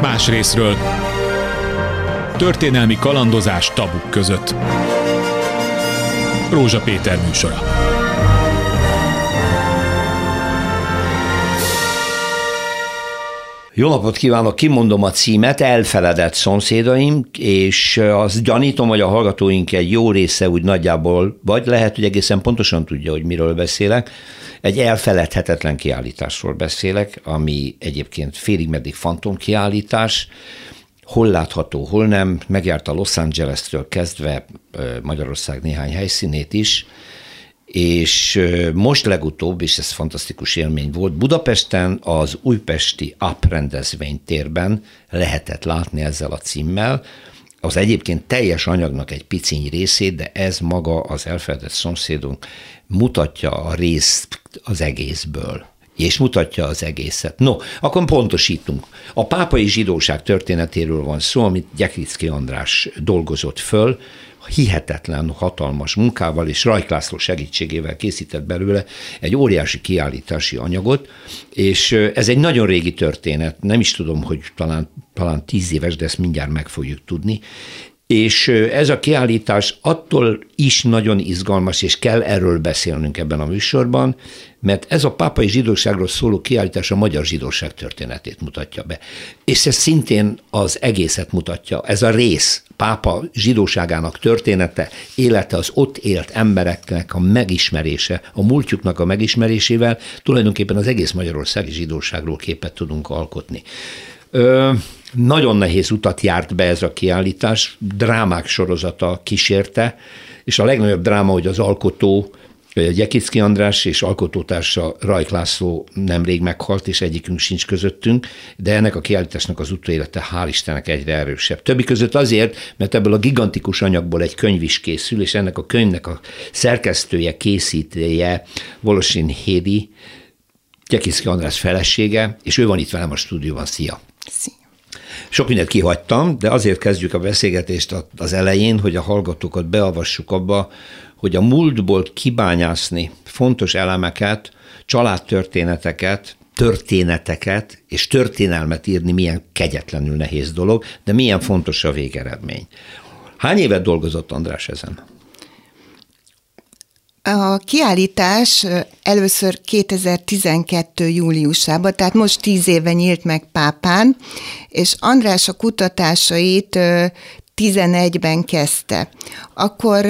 más részről. Történelmi kalandozás tabuk között. Rózsa Péter műsora. Jó napot kívánok, kimondom a címet, elfeledett szomszédaim, és az gyanítom, hogy a hallgatóink egy jó része úgy nagyjából, vagy lehet, hogy egészen pontosan tudja, hogy miről beszélek. Egy elfeledhetetlen kiállításról beszélek, ami egyébként félig meddig fantomkiállítás, hol látható, hol nem, megjárta Los Angeles-től kezdve Magyarország néhány helyszínét is, és most legutóbb, és ez fantasztikus élmény volt, Budapesten az újpesti AP rendezvénytérben lehetett látni ezzel a címmel, az egyébként teljes anyagnak egy piciny részét, de ez maga az elfeledett szomszédunk mutatja a részt az egészből és mutatja az egészet. No, akkor pontosítunk. A pápai zsidóság történetéről van szó, amit Gyeklicki András dolgozott föl, hihetetlen hatalmas munkával és Rajk László segítségével készített belőle egy óriási kiállítási anyagot, és ez egy nagyon régi történet, nem is tudom, hogy talán, talán tíz éves, de ezt mindjárt meg fogjuk tudni, és ez a kiállítás attól is nagyon izgalmas, és kell erről beszélnünk ebben a műsorban, mert ez a pápai zsidóságról szóló kiállítás a magyar zsidóság történetét mutatja be. És ez szintén az egészet mutatja. Ez a rész pápa zsidóságának története, élete, az ott élt embereknek a megismerése, a múltjuknak a megismerésével tulajdonképpen az egész magyarországi zsidóságról képet tudunk alkotni. Ö, nagyon nehéz utat járt be ez a kiállítás, drámák sorozata kísérte, és a legnagyobb dráma, hogy az alkotó Gyekicki András és alkotótársa Rajk László nemrég meghalt, és egyikünk sincs közöttünk, de ennek a kiállításnak az utóélete hál' Istennek egyre erősebb. Többi között azért, mert ebből a gigantikus anyagból egy könyv is készül, és ennek a könyvnek a szerkesztője, készítője Volosin Hédi, Gyekicki András felesége, és ő van itt velem a stúdióban. Szia! Sok mindent kihagytam, de azért kezdjük a beszélgetést az elején, hogy a hallgatókat beavassuk abba, hogy a múltból kibányászni fontos elemeket, családtörténeteket, történeteket és történelmet írni milyen kegyetlenül nehéz dolog, de milyen fontos a végeredmény. Hány évet dolgozott András ezen? A kiállítás először 2012. júliusában, tehát most tíz éve nyílt meg Pápán, és András a kutatásait 11-ben kezdte. Akkor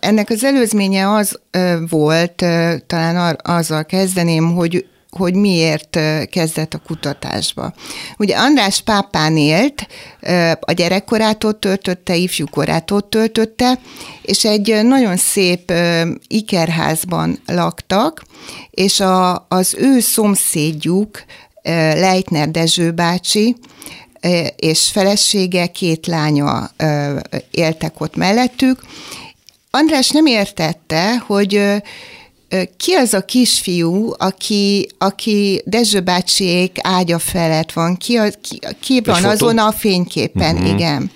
ennek az előzménye az volt, talán azzal kezdeném, hogy hogy miért kezdett a kutatásba. Ugye András pápán élt, a gyerekkorától töltötte, ifjúkorától töltötte, és egy nagyon szép ikerházban laktak, és a, az ő szomszédjuk, Leitner Dezső bácsi, és felesége, két lánya éltek ott mellettük. András nem értette, hogy ki az a kisfiú, aki, aki Dezső bácsiék ágya felett van, ki, a, ki, ki van azon a fényképen, uh-huh. igen.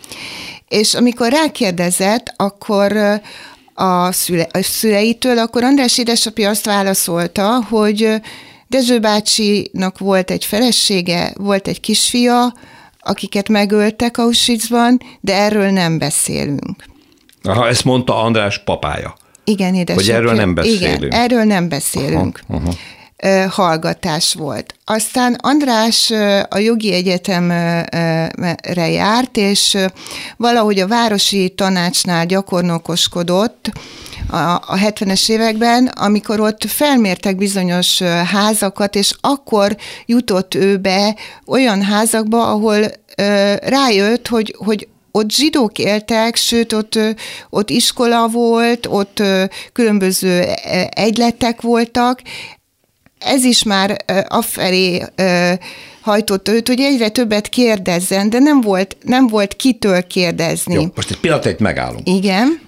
És amikor rákérdezett, akkor a, szüle, a szüleitől, akkor András édesapja azt válaszolta, hogy Dezső bácsinak volt egy felesége, volt egy kisfia, akiket megöltek Auschwitzban, de erről nem beszélünk. Aha, ezt mondta András papája. Igen, édesapja. Hogy erről nem beszélünk. Igen, erről nem beszélünk. Aha, aha hallgatás volt. Aztán András a jogi egyetemre járt, és valahogy a városi tanácsnál gyakornokoskodott a 70-es években, amikor ott felmértek bizonyos házakat, és akkor jutott ő be olyan házakba, ahol rájött, hogy, hogy ott zsidók éltek, sőt, ott, ott iskola volt, ott különböző egyletek voltak. Ez is már afelé hajtott őt, hogy egyre többet kérdezzen, de nem volt, nem volt kitől kérdezni. Jó, most egy pillanatot megállunk. Igen.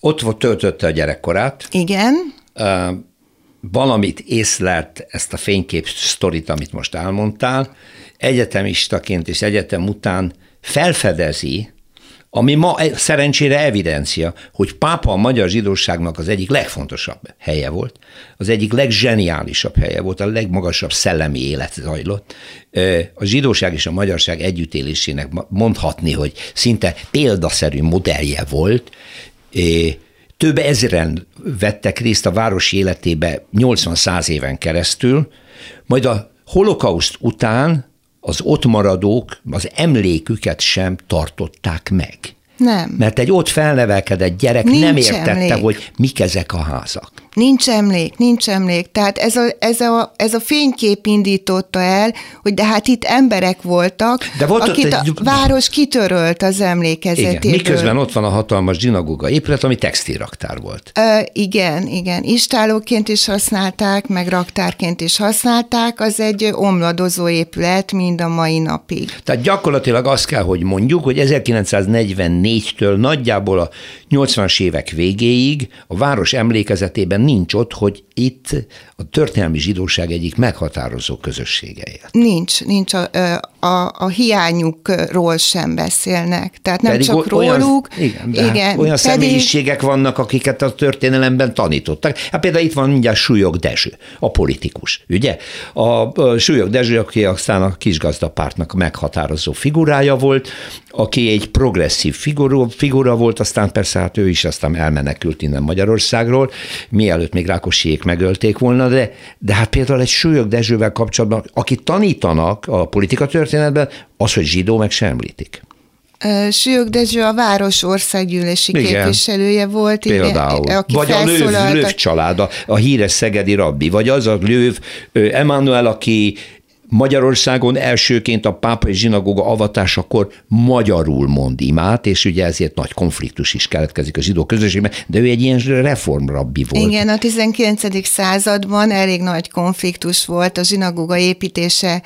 Ott volt töltötte a gyerekkorát. Igen. Uh, valamit észlelt ezt a fénykép sztorit, amit most elmondtál, egyetemistaként és egyetem után felfedezi ami ma e- szerencsére evidencia, hogy pápa a magyar zsidóságnak az egyik legfontosabb helye volt, az egyik legzseniálisabb helye volt, a legmagasabb szellemi élet zajlott. A zsidóság és a magyarság együttélésének mondhatni, hogy szinte példaszerű modellje volt, több ezeren vettek részt a város életébe 80-100 éven keresztül, majd a holokauszt után az ott maradók az emléküket sem tartották meg. Nem. Mert egy ott felnevelkedett gyerek Nincs nem értette, emlék. hogy mik ezek a házak. Nincs emlék, nincs emlék. Tehát ez a, ez a, ez a fénykép indította el, hogy de hát itt emberek voltak, de volt akit egy... a város kitörölt az emlékezetéből. Igen, miközben ott van a hatalmas zsinagóga épület, ami textilraktár volt. Ö, igen, igen. Istálóként is használták, meg raktárként is használták, az egy omladozó épület mind a mai napig. Tehát gyakorlatilag azt kell, hogy mondjuk, hogy 1944-től nagyjából a 80-as évek végéig a város emlékezetében nincs ott, hogy itt a történelmi zsidóság egyik meghatározó közössége élt. Nincs, nincs a, a, a hiányukról sem beszélnek. Tehát nem pedig csak olyan, róluk. Igen, de igen, hát olyan pedig... személyiségek vannak, akiket a történelemben tanítottak. Hát például itt van mindjárt Súlyog Dezső, a politikus, ugye? A, a Súlyog Dezső, aki aztán a kisgazdapártnak meghatározó figurája volt, aki egy progresszív figura, figura volt, aztán persze hát ő is aztán elmenekült innen Magyarországról, mielőtt még Rákosiék megölték volna, de, de hát például egy Súlyog Dezsővel kapcsolatban, aki tanítanak a politika történetben, az, hogy zsidó meg sem említik. Sülyök Dezső a város országgyűlési igen, képviselője volt. Például. Igen, aki vagy a Löv, Löv család, a, a híres szegedi rabbi, vagy az a Löv Emmanuel, aki Magyarországon elsőként a pápai zsinagóga avatásakor magyarul mond imát, és ugye ezért nagy konfliktus is keletkezik a zsidó közösségben, de ő egy ilyen reformrabbi volt. Igen, a 19. században elég nagy konfliktus volt, a zsinagóga építése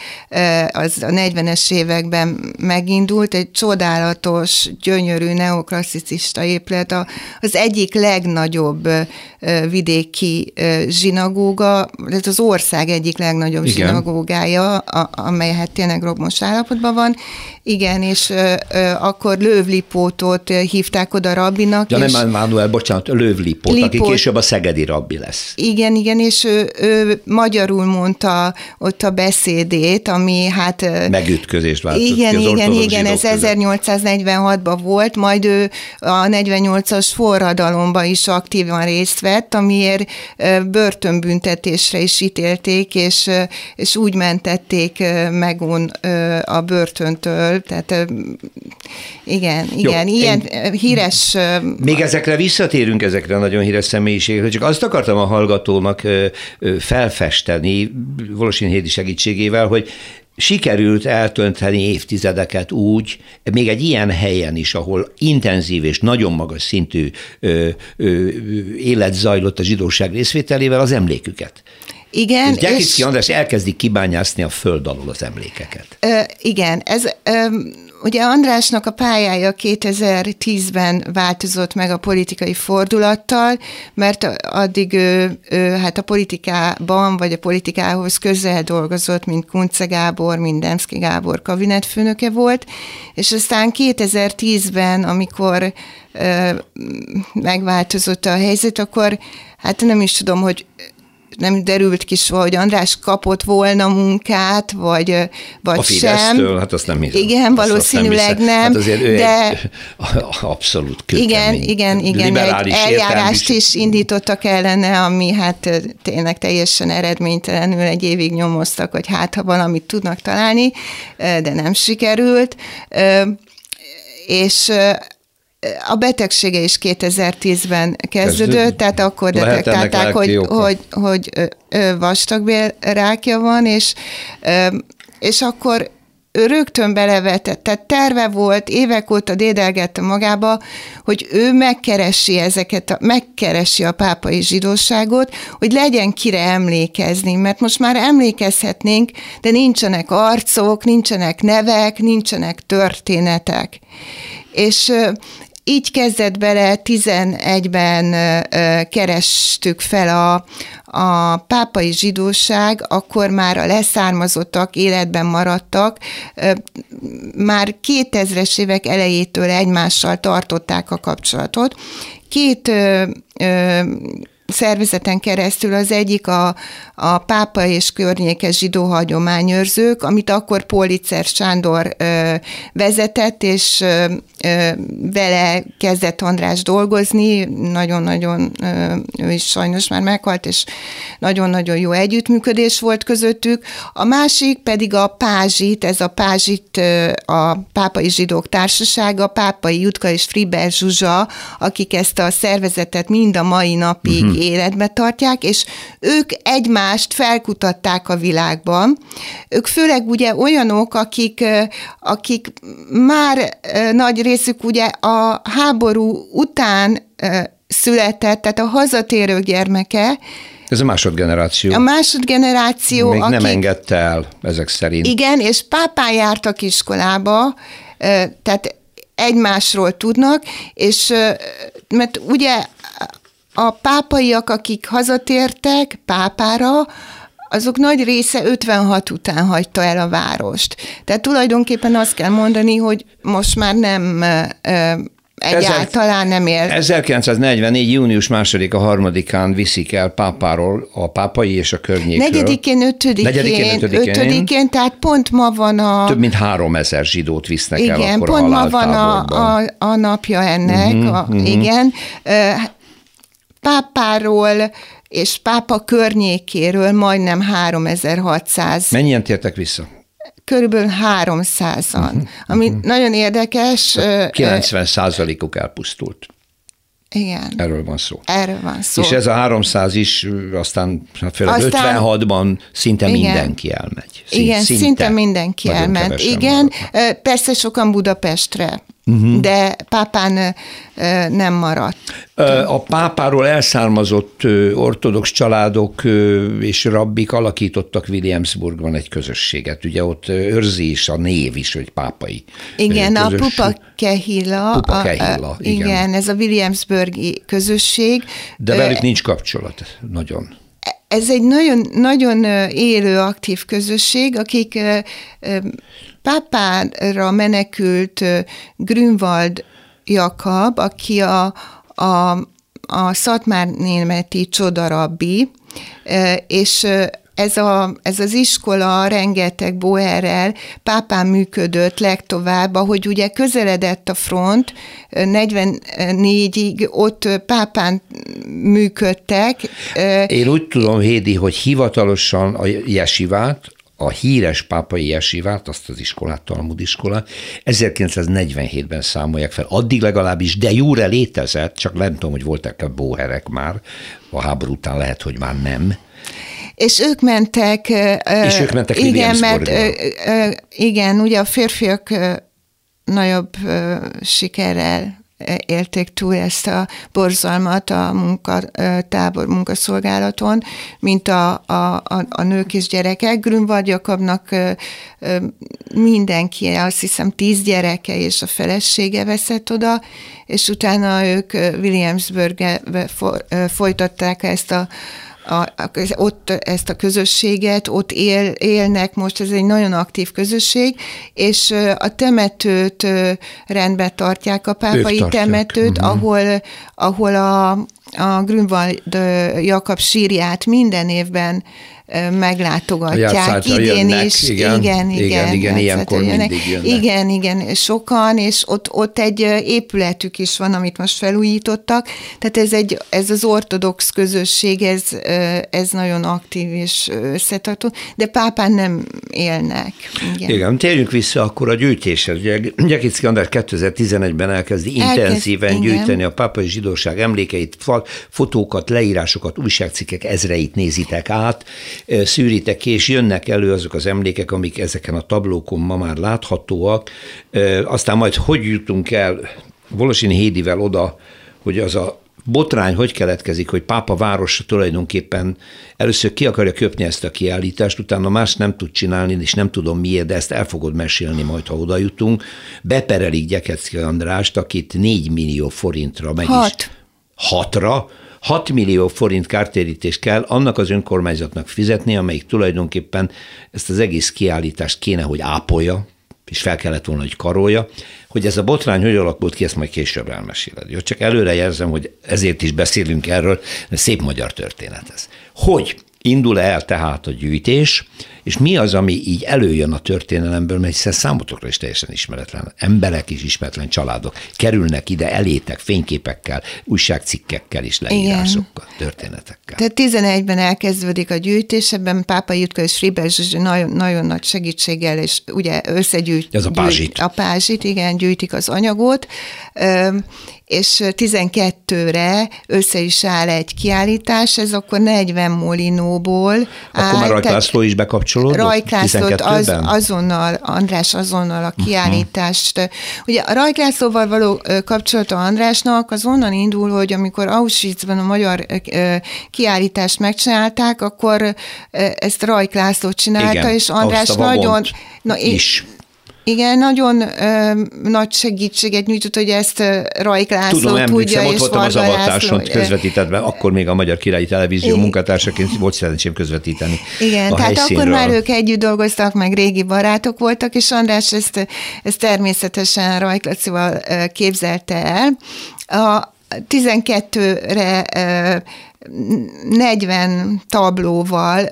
az a 40-es években megindult, egy csodálatos, gyönyörű neoklasszicista épület, az egyik legnagyobb vidéki zsinagóga, ez az ország egyik legnagyobb Igen. zsinagógája, a, amely hát tényleg romos állapotban van. Igen, és ö, ö, akkor Lővlipótot hívták oda rabbinak. Ja, és nem Mánuel, bocsánat, Lővlipót, Lipót, aki később a szegedi rabbi lesz. Igen, igen, és ő, ő magyarul mondta ott a beszédét, ami hát... Megütközést váltott Igen, ki az igen, igen, ez 1846-ban volt, majd ő a 48-as forradalomban is aktívan részt vett, amiért börtönbüntetésre is ítélték, és, és úgy mentett vették meg a börtöntől, tehát igen, igen, Jó, ilyen én, híres... Még ezekre visszatérünk, ezekre a nagyon híres személyiségekre, csak azt akartam a hallgatónak felfesteni Volosin Hédi segítségével, hogy sikerült eltönteni évtizedeket úgy, még egy ilyen helyen is, ahol intenzív és nagyon magas szintű ö, ö, élet zajlott a zsidóság részvételével, az emléküket. Igen. És Gyakicki és... András elkezdi kibányászni a föld alól az emlékeket. Ö, igen, ez... Ö, Ugye Andrásnak a pályája 2010-ben változott meg a politikai fordulattal, mert addig ő, ő hát a politikában, vagy a politikához közel dolgozott, mint Kunce Gábor, mint Demszki Gábor kabinetfőnöke volt, és aztán 2010-ben, amikor ö, megváltozott a helyzet, akkor hát nem is tudom, hogy nem derült ki soha, hogy András kapott volna munkát, vagy, vagy a sem. hát azt nem hiszem. Igen, azt valószínűleg nem, nem hát azért ő de egy, abszolút kőkemény, Igen, igen, igen, egy eljárást is indítottak ellene, ami hát tényleg teljesen eredménytelenül egy évig nyomoztak, hogy hát ha valamit tudnak találni, de nem sikerült és a betegsége is 2010-ben kezdődött, tehát akkor detektálták, hogy, hogy, hogy vastagbélrákja van, és, és akkor ő rögtön belevetett, tehát terve volt, évek óta dédelgette magába, hogy ő megkeresi ezeket, a, megkeresi a pápai zsidóságot, hogy legyen kire emlékezni, mert most már emlékezhetnénk, de nincsenek arcok, nincsenek nevek, nincsenek történetek. És így kezdett bele, 11-ben kerestük fel a, a pápai zsidóság, akkor már a leszármazottak életben maradtak, már 2000-es évek elejétől egymással tartották a kapcsolatot. Két szervezeten keresztül az egyik a, a pápa és környéke zsidó hagyományőrzők, amit akkor Pólicer Sándor ö, vezetett, és ö, ö, vele kezdett András dolgozni, nagyon-nagyon, ő is sajnos már meghalt, és nagyon-nagyon jó együttműködés volt közöttük. A másik pedig a Pázsit, ez a Pázsit a Pápai Zsidók Társasága, Pápai Jutka és Friber Zsuzsa, akik ezt a szervezetet mind a mai napig uh-huh. életbe tartják, és ők egymást felkutatták a világban. Ők főleg ugye olyanok, akik, akik már nagy részük ugye a háború után született, tehát a hazatérő gyermeke, ez a másodgeneráció. A másodgeneráció, Még akik, nem engedte el ezek szerint. Igen, és pápán jártak iskolába, tehát egymásról tudnak, és mert ugye a pápaiak, akik hazatértek pápára, azok nagy része 56 után hagyta el a várost. Tehát tulajdonképpen azt kell mondani, hogy most már nem egyáltalán nem él. 1944. június második a harmadikán viszik el pápáról, a pápai és a környékről. Negyedikén, ötödikén, negyedikén, ötödikén, ötödikén, tehát pont ma van a... Több mint három ezer zsidót visznek igen, el akkor pont ma van a, a, a napja ennek, uh-huh, a, uh-huh. igen. Pápáról és pápa környékéről majdnem 3600. Mennyien tértek vissza? Körülbelül 300-an, uh-huh, ami uh-huh. nagyon érdekes. 90 százalékuk elpusztult. Igen. Erről van szó. Erről van szó. És ez a 300 is aztán, hát főleg aztán, 56-ban szinte igen. mindenki elmegy. Szint, igen, szinte, szinte mindenki elment. Igen, maradnak. persze sokan Budapestre uh-huh. de pápán nem maradt. A pápáról elszármazott ortodox családok és rabbik alakítottak Williamsburgban egy közösséget. Ugye ott őrzi is a név is, hogy pápai Igen, közösség. a Pupa Kehilla. Pupa Kehilla, a, igen. igen. ez a Williamsburgi közösség. De velük nincs kapcsolat, nagyon ez egy nagyon, nagyon élő, aktív közösség, akik pápára menekült Grünwald Jakab, aki a, a, a Szatmár németi csodarabbi, és ez, a, ez az iskola rengeteg boerrel pápán működött legtovább, ahogy ugye közeledett a front, 44-ig ott pápán működtek. Én úgy tudom, Hédi, hogy hivatalosan a jesivát, a híres pápai jesivát, azt az iskolát, Talmud iskola, 1947-ben számolják fel. Addig legalábbis de jóra létezett, csak nem tudom, hogy voltak-e bóherek már, a háború után lehet, hogy már nem. És ők mentek... És ők mentek Igen, mert igen, ugye a férfiak nagyobb sikerrel élték túl ezt a borzalmat a munkatábor munkaszolgálaton, mint a, a, a, a nők és gyerekek. Grünwald Jakabnak mindenki, azt hiszem tíz gyereke és a felesége veszett oda, és utána ők Williamsburgbe folytatták ezt a a, ott ezt a közösséget, ott él, élnek most, ez egy nagyon aktív közösség, és a temetőt rendbe tartják, a pápai temetőt, uh-huh. ahol, ahol a, a Grünwald Jakab sírját minden évben meglátogatják. Idén jönnek, is. Igen, igen, igen. Igen, igen ilyenkor jönnek. mindig jönnek. Igen, igen, sokan, és ott, ott egy épületük is van, amit most felújítottak. Tehát ez, egy, ez az ortodox közösség, ez, ez nagyon aktív és összetartó, de pápán nem élnek. Igen, igen térjünk vissza akkor a gyűjtéshez. Ugye Gyekicki András 2011-ben elkezdi Elkezd, intenzíven igen. gyűjteni a pápai zsidóság emlékeit, fotókat, leírásokat, újságcikkek ezreit nézitek át, szűritek ki, és jönnek elő azok az emlékek, amik ezeken a tablókon ma már láthatóak. Aztán majd hogy jutunk el Volosin Hédivel oda, hogy az a botrány hogy keletkezik, hogy Pápa városa tulajdonképpen először ki akarja köpni ezt a kiállítást, utána más nem tud csinálni, és nem tudom miért, de ezt el fogod mesélni majd, ha oda jutunk. Beperelik Gyekecki Andrást, akit 4 millió forintra meg Hat. is. Hatra, 6 millió forint kártérítést kell annak az önkormányzatnak fizetni, amelyik tulajdonképpen ezt az egész kiállítást kéne, hogy ápolja, és fel kellett volna, hogy karolja, hogy ez a botrány hogy alakult ki, ezt majd később elmeséled. Jó, csak előre jelzem, hogy ezért is beszélünk erről, mert szép magyar történet ez. Hogy indul el tehát a gyűjtés, és mi az, ami így előjön a történelemből, mert hiszen számotokra is teljesen ismeretlen. Emberek is ismeretlen családok kerülnek ide elétek fényképekkel, újságcikkekkel és leírásokkal, Igen. történetekkel. Tehát 11-ben elkezdődik a gyűjtés, ebben Pápa Jutka és Friber Zsuzsi nagyon, nagyon nagy segítséggel, és ugye összegyűjt. Ez a pázsit. a pázsit, igen, gyűjtik az anyagot, és 12-re össze is áll egy kiállítás, ez akkor 40 molinóból Akkor már Rajk László is bekapcsolódott? Rajk Lászlót az, azonnal, András azonnal a mhm. kiállítást. Uh-huh. Ugye a Rajk Lászlóval való kapcsolata Andrásnak az onnan indul, hogy amikor Auschwitzban a magyar kiállítást megcsinálták, akkor ezt Rajk László csinálta, Igen, és András nagyon... Na, is igen, nagyon ö, nagy segítséget nyújtott, hogy ezt Rajk László Tudom, tudja, és ott voltam az avatáson közvetítetve, akkor még a Magyar Királyi Televízió munkatársaként volt szerencsém közvetíteni Igen, a tehát helyszínről. akkor már ők együtt dolgoztak, meg régi barátok voltak, és András ezt, ezt természetesen Rajk Lacival képzelte el. A 12-re 40 tablóval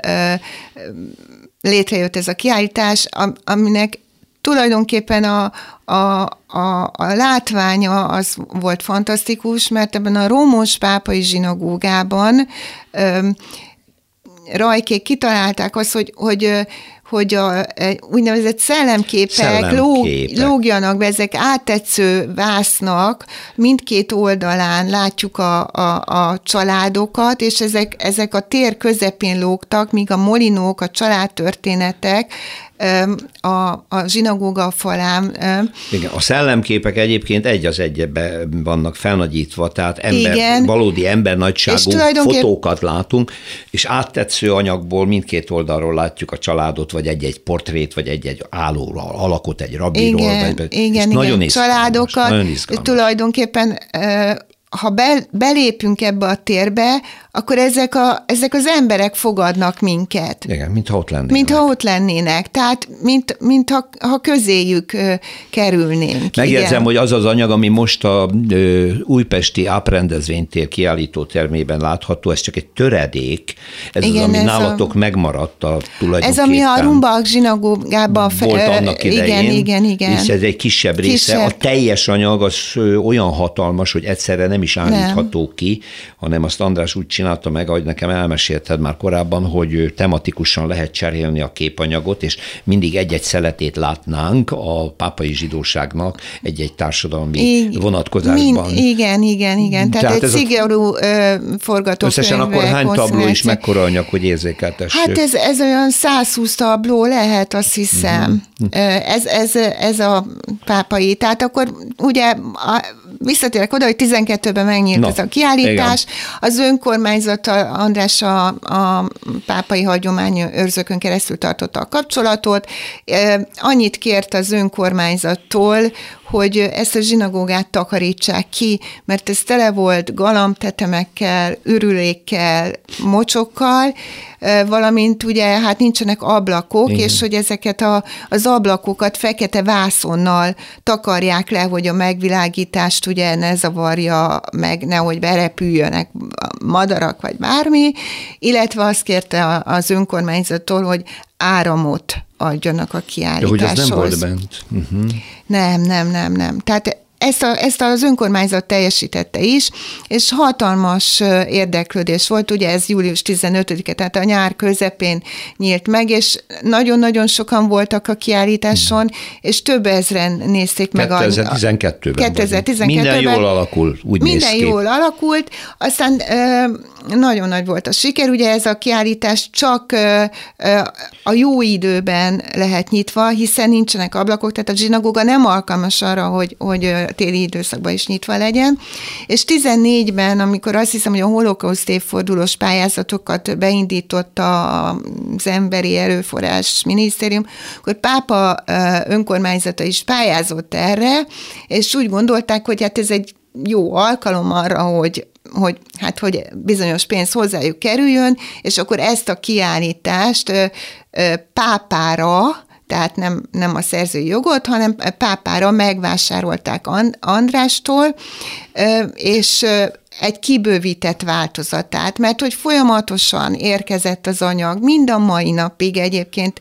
létrejött ez a kiállítás, aminek tulajdonképpen a, a, a, a látványa az volt fantasztikus, mert ebben a rómos pápai zsinagógában öm, rajkék kitalálták azt, hogy, hogy hogy a úgynevezett szellemképek, szellemképek. Lóg, lógjanak be, ezek áttetsző vásznak, mindkét oldalán látjuk a, a, a családokat, és ezek, ezek a tér közepén lógtak, míg a molinók, a családtörténetek a, a zsinagóga falán. Igen, a szellemképek egyébként egy az egyebe vannak felnagyítva, tehát ember, Igen. valódi nagyságú tulajdonképp... fotókat látunk, és áttetsző anyagból mindkét oldalról látjuk a családot, vagy egy-egy portrét, vagy egy-egy álló alakot egy rabiról. Igen, vagy, igen, igen. Nagyon családokat, nagyon tulajdonképpen ha be, belépünk ebbe a térbe, akkor ezek, a, ezek az emberek fogadnak minket. Igen, mintha ott lennének. Mintha ott lennének, tehát mint, mint ha, ha közéjük kerülnénk. Megjegyzem, igen. hogy az az anyag, ami most a ö, újpesti áprendezvénytér kiállító termében látható, ez csak egy töredék, ez igen, az, ami ez nálatok a, megmaradt a tulajdonképpen. Ez, ami a Rumbak zsinagógában volt annak idején, igen, igen, igen. és ez egy kisebb része. Kisebb. A teljes anyag az olyan hatalmas, hogy egyszerre nem is állítható nem. ki, hanem azt András úgy csinálta meg, ahogy nekem elmesélted már korábban, hogy tematikusan lehet cserélni a képanyagot, és mindig egy-egy szeletét látnánk a pápai zsidóságnak egy-egy társadalmi I, vonatkozásban. Mind, igen, igen, igen. Tehát, Tehát egy szigorú forgatókönyv. Összesen akkor hány tabló is mekkora anyag, hogy érzékeltessük? Hát ez, ez olyan 120 tabló lehet, azt hiszem. Uh-huh. Ez, ez, ez a pápai. Tehát akkor ugye a, visszatérek oda, hogy 12-ben megnyílt no, ez a kiállítás. Igen. Az önkormányzat András a, a pápai hagyomány őrzőkön keresztül tartotta a kapcsolatot. Annyit kért az önkormányzattól, hogy ezt a zsinagógát takarítsák ki, mert ez tele volt galamtetemekkel, ürülékkel, mocsokkal, valamint ugye hát nincsenek ablakok, Igen. és hogy ezeket a, az ablakokat fekete vászonnal takarják le, hogy a megvilágítást ugye ne zavarja meg, nehogy berepüljönek madarak vagy bármi, illetve azt kérte az önkormányzattól, hogy áramot adjanak a kiállításhoz. De hogy ez nem volt bent? Uh-huh. Nem, nem, nem, nem. Tehát ezt, a, ezt az önkormányzat teljesítette is, és hatalmas érdeklődés volt, ugye ez július 15-e, tehát a nyár közepén nyílt meg, és nagyon-nagyon sokan voltak a kiállításon, és több ezren nézték meg. 2012-ben. 2012-ben. Minden jól alakul, úgy Minden néz ki. jól alakult, aztán nagyon nagy volt a siker, ugye ez a kiállítás csak a jó időben lehet nyitva, hiszen nincsenek ablakok, tehát a zsinagóga nem alkalmas arra, hogy, hogy téli időszakban is nyitva legyen. És 14-ben, amikor azt hiszem, hogy a holokauszt évfordulós pályázatokat beindította az Emberi Erőforrás Minisztérium, akkor pápa önkormányzata is pályázott erre, és úgy gondolták, hogy hát ez egy jó alkalom arra, hogy hogy, hát, hogy bizonyos pénz hozzájuk kerüljön, és akkor ezt a kiállítást ö, ö, pápára, tehát nem, nem a szerzői jogot, hanem pápára megvásárolták Andrástól, és egy kibővített változatát, mert hogy folyamatosan érkezett az anyag, mind a mai napig egyébként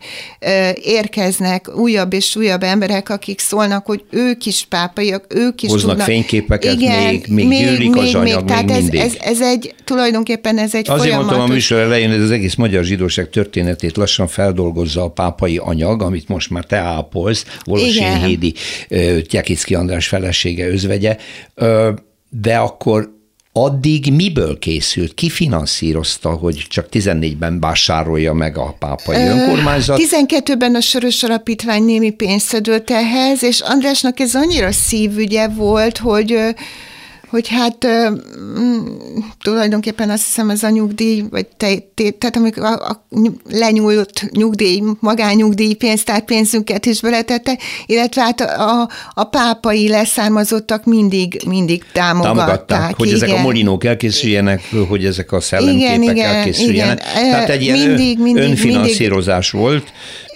érkeznek újabb és újabb emberek, akik szólnak, hogy ők is pápaiak, ők is Hoznak tudnak. fényképeket, igen, még, még, még gyűlik még, az anyag, még, tehát még ez, mindig. ez, ez, egy, tulajdonképpen ez egy Azért folyamatos... mondtam a műsor elején, hogy az egész magyar zsidóság történetét lassan feldolgozza a pápai anyag, amit most már te ápolsz, Volosén Hédi, Tyekicki András felesége, özvegye, de akkor addig miből készült? Ki finanszírozta, hogy csak 14-ben vásárolja meg a pápai önkormányzat? 12-ben a Soros Alapítvány némi pénzt szedőlt ehhez, és Andrásnak ez annyira szívügye volt, hogy hogy hát mm, tulajdonképpen azt hiszem ez a nyugdíj, vagy te, te, tehát amikor a, a lenyúlt nyugdíj, magányugdíj pénztár pénzünket is beletette, illetve hát a, a, a pápai leszármazottak mindig, mindig támogatták. Támogatták, hogy igen. ezek a molinók elkészüljenek, hogy ezek a szellemképek igen, igen, elkészüljenek. Igen. Tehát egy ilyen mindig, mindig, önfinanszírozás mindig, volt,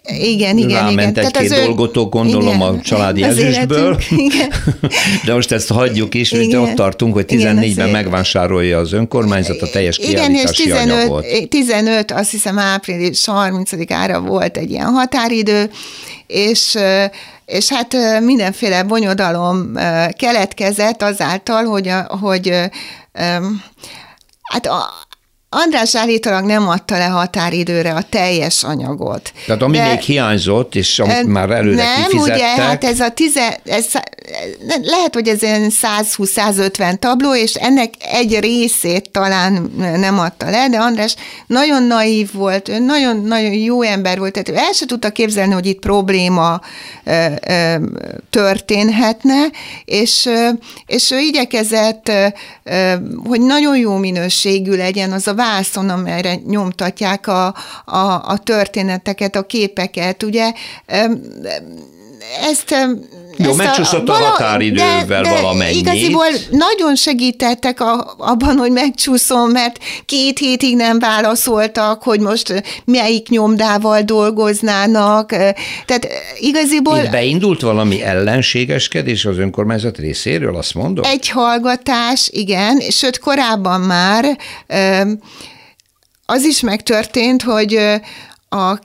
igen, igen, Ráment igen. egy-két dolgotó, gondolom igen, a családi ezüstből, igen. de most ezt hagyjuk is, igen. ott tartunk, hogy 14-ben megvásárolja az önkormányzat a teljes kiállítási igen, és 15, anyagot. 15, azt hiszem április 30-ára volt egy ilyen határidő, és és hát mindenféle bonyodalom keletkezett azáltal, hogy, hogy hát a, András állítólag nem adta le határidőre a teljes anyagot. Tehát ami de, még hiányzott, és amit már előre nem, kifizettek. ugye, hát ez a tize, ez, lehet, hogy ez ilyen 120-150 tabló, és ennek egy részét talán nem adta le, de András nagyon naív volt, nagyon-nagyon jó ember volt, tehát ő el se tudta képzelni, hogy itt probléma ö, ö, történhetne, és, és ő igyekezett, ö, hogy nagyon jó minőségű legyen az a vászon, amelyre nyomtatják a, a, a történeteket, a képeket, ugye? Ezt jó, megcsúszott a, a határidővel de, de valamennyi. Igaziból nagyon segítettek a, abban, hogy megcsúszom, mert két hétig nem válaszoltak, hogy most melyik nyomdával dolgoznának. Tehát igaziból... Itt beindult valami ellenségeskedés az önkormányzat részéről, azt mondom? Egy hallgatás, igen, sőt korábban már az is megtörtént, hogy a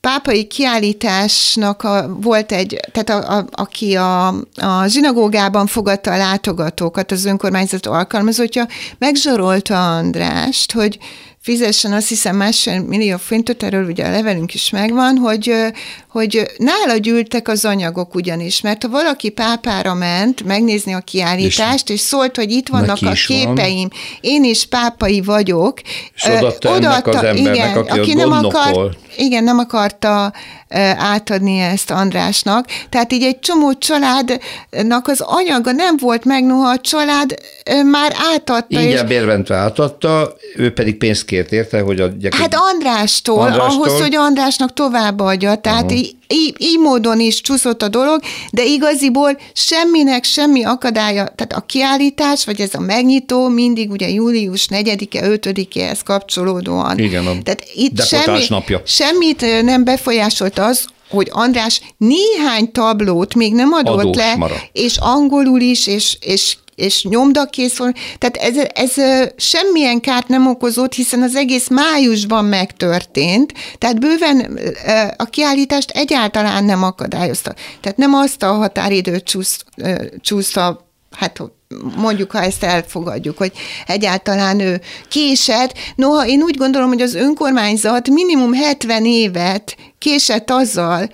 pápai kiállításnak a, volt egy, tehát a, a, aki a, a zsinagógában fogadta a látogatókat, az önkormányzat alkalmazottja, megzsarolta Andrást, hogy fizessen azt hiszem másfél millió forintot, erről ugye a levelünk is megvan, hogy, hogy nála gyűltek az anyagok ugyanis, mert ha valaki pápára ment megnézni a kiállítást, és, és szólt, hogy itt vannak a képeim, van. én is pápai vagyok. És odaadta, odaadta az embernek, igen, aki, aki nem akart, Igen, nem akarta átadni ezt Andrásnak. Tehát így egy csomó családnak az anyaga nem volt meg, noha a család már átadta. Ingyen és... bérventve átadta, ő pedig pénzt kért érte, hogy adják. Hát Andrástól, Andrástól, ahhoz, hogy Andrásnak továbbadja. Tehát uh-huh. így, így, így módon is csúszott a dolog, de igaziból semminek semmi akadálya, tehát a kiállítás, vagy ez a megnyitó mindig ugye július 4-e, 5-éhez kapcsolódóan. Igen, a tehát itt semmi, napja. semmit nem befolyásolt az, hogy András néhány tablót még nem adott Adós le, maradt. és angolul is, és, és és nyomdakész van. Tehát ez, ez semmilyen kárt nem okozott, hiszen az egész májusban megtörtént, tehát bőven a kiállítást egyáltalán nem akadályozta. Tehát nem azt a határidőt csúsz, csúszta, hát mondjuk, ha ezt elfogadjuk, hogy egyáltalán ő késett. Noha én úgy gondolom, hogy az önkormányzat minimum 70 évet késett azzal,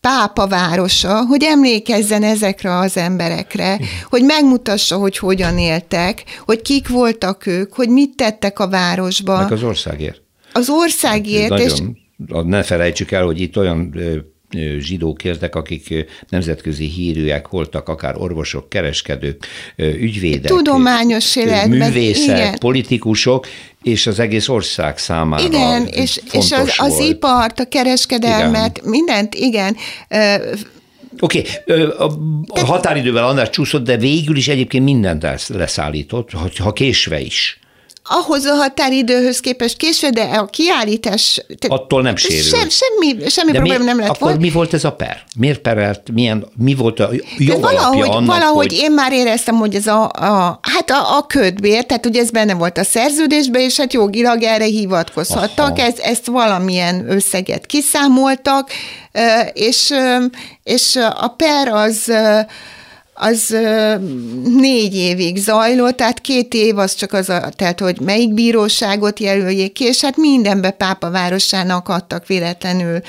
pápa városa, hogy emlékezzen ezekre az emberekre, hogy megmutassa, hogy hogyan éltek, hogy kik voltak ők, hogy mit tettek a városba. Meg az országért. Az országért. Nagyon, és... Ne felejtsük el, hogy itt olyan zsidók éltek, akik nemzetközi hírűek voltak, akár orvosok, kereskedők, ügyvédek, tudományos életben, művészek, igen. politikusok, és az egész ország számára Igen, és, és az, az volt. ipart, a kereskedelmet, igen. mindent, igen. Oké, okay. a, határidővel annál csúszott, de végül is egyébként mindent leszállított, ha késve is ahhoz a határidőhöz képest késve, de a kiállítás... Attól nem sérül. Sem, semmi semmi probléma nem lett akkor volt. mi volt ez a per? Miért perelt? Milyen, mi volt a jogalapja valahogy, annak, valahogy hogy... én már éreztem, hogy ez a, a hát a, a ködbér, tehát ugye ez benne volt a szerződésben, és hát jogilag erre hivatkozhattak, ez, ezt valamilyen összeget kiszámoltak, és, és a per az az négy évig zajlott, tehát két év az csak az, a, tehát hogy melyik bíróságot jelöljék ki, és hát mindenbe Pápa városának adtak véletlenül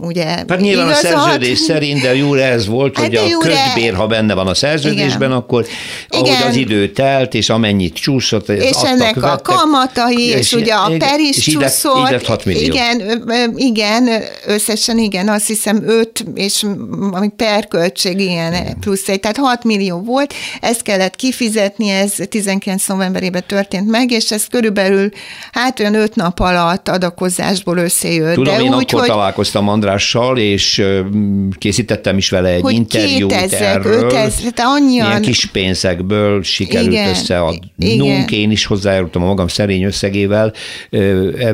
ugye Hát nyilván igazat. a szerződés szerint, de jó ez volt, hát hogy a kötbér, ha benne van a szerződésben, igen. akkor ahogy igen. az idő telt, és amennyit csúszott, és adtak, ennek vettek, a kamatai, és, és ugye a per is csúszott. Ide, ide 6 millió. Igen, igen, összesen igen, azt hiszem 5, és ami per költség ilyen igen. plusz egy, tehát 6 millió volt, ezt kellett kifizetni, ez 19 novemberében történt meg, és ez körülbelül hát olyan 5 nap alatt adakozásból összejött. Tudom, de úgy, hogy találkoztam Andrással, és készítettem is vele egy hogy interjút 2000, erről. 5000, tehát annyian... Ilyen kis pénzekből sikerült Igen, összeadnunk. Én is hozzájárultam a magam szerény összegével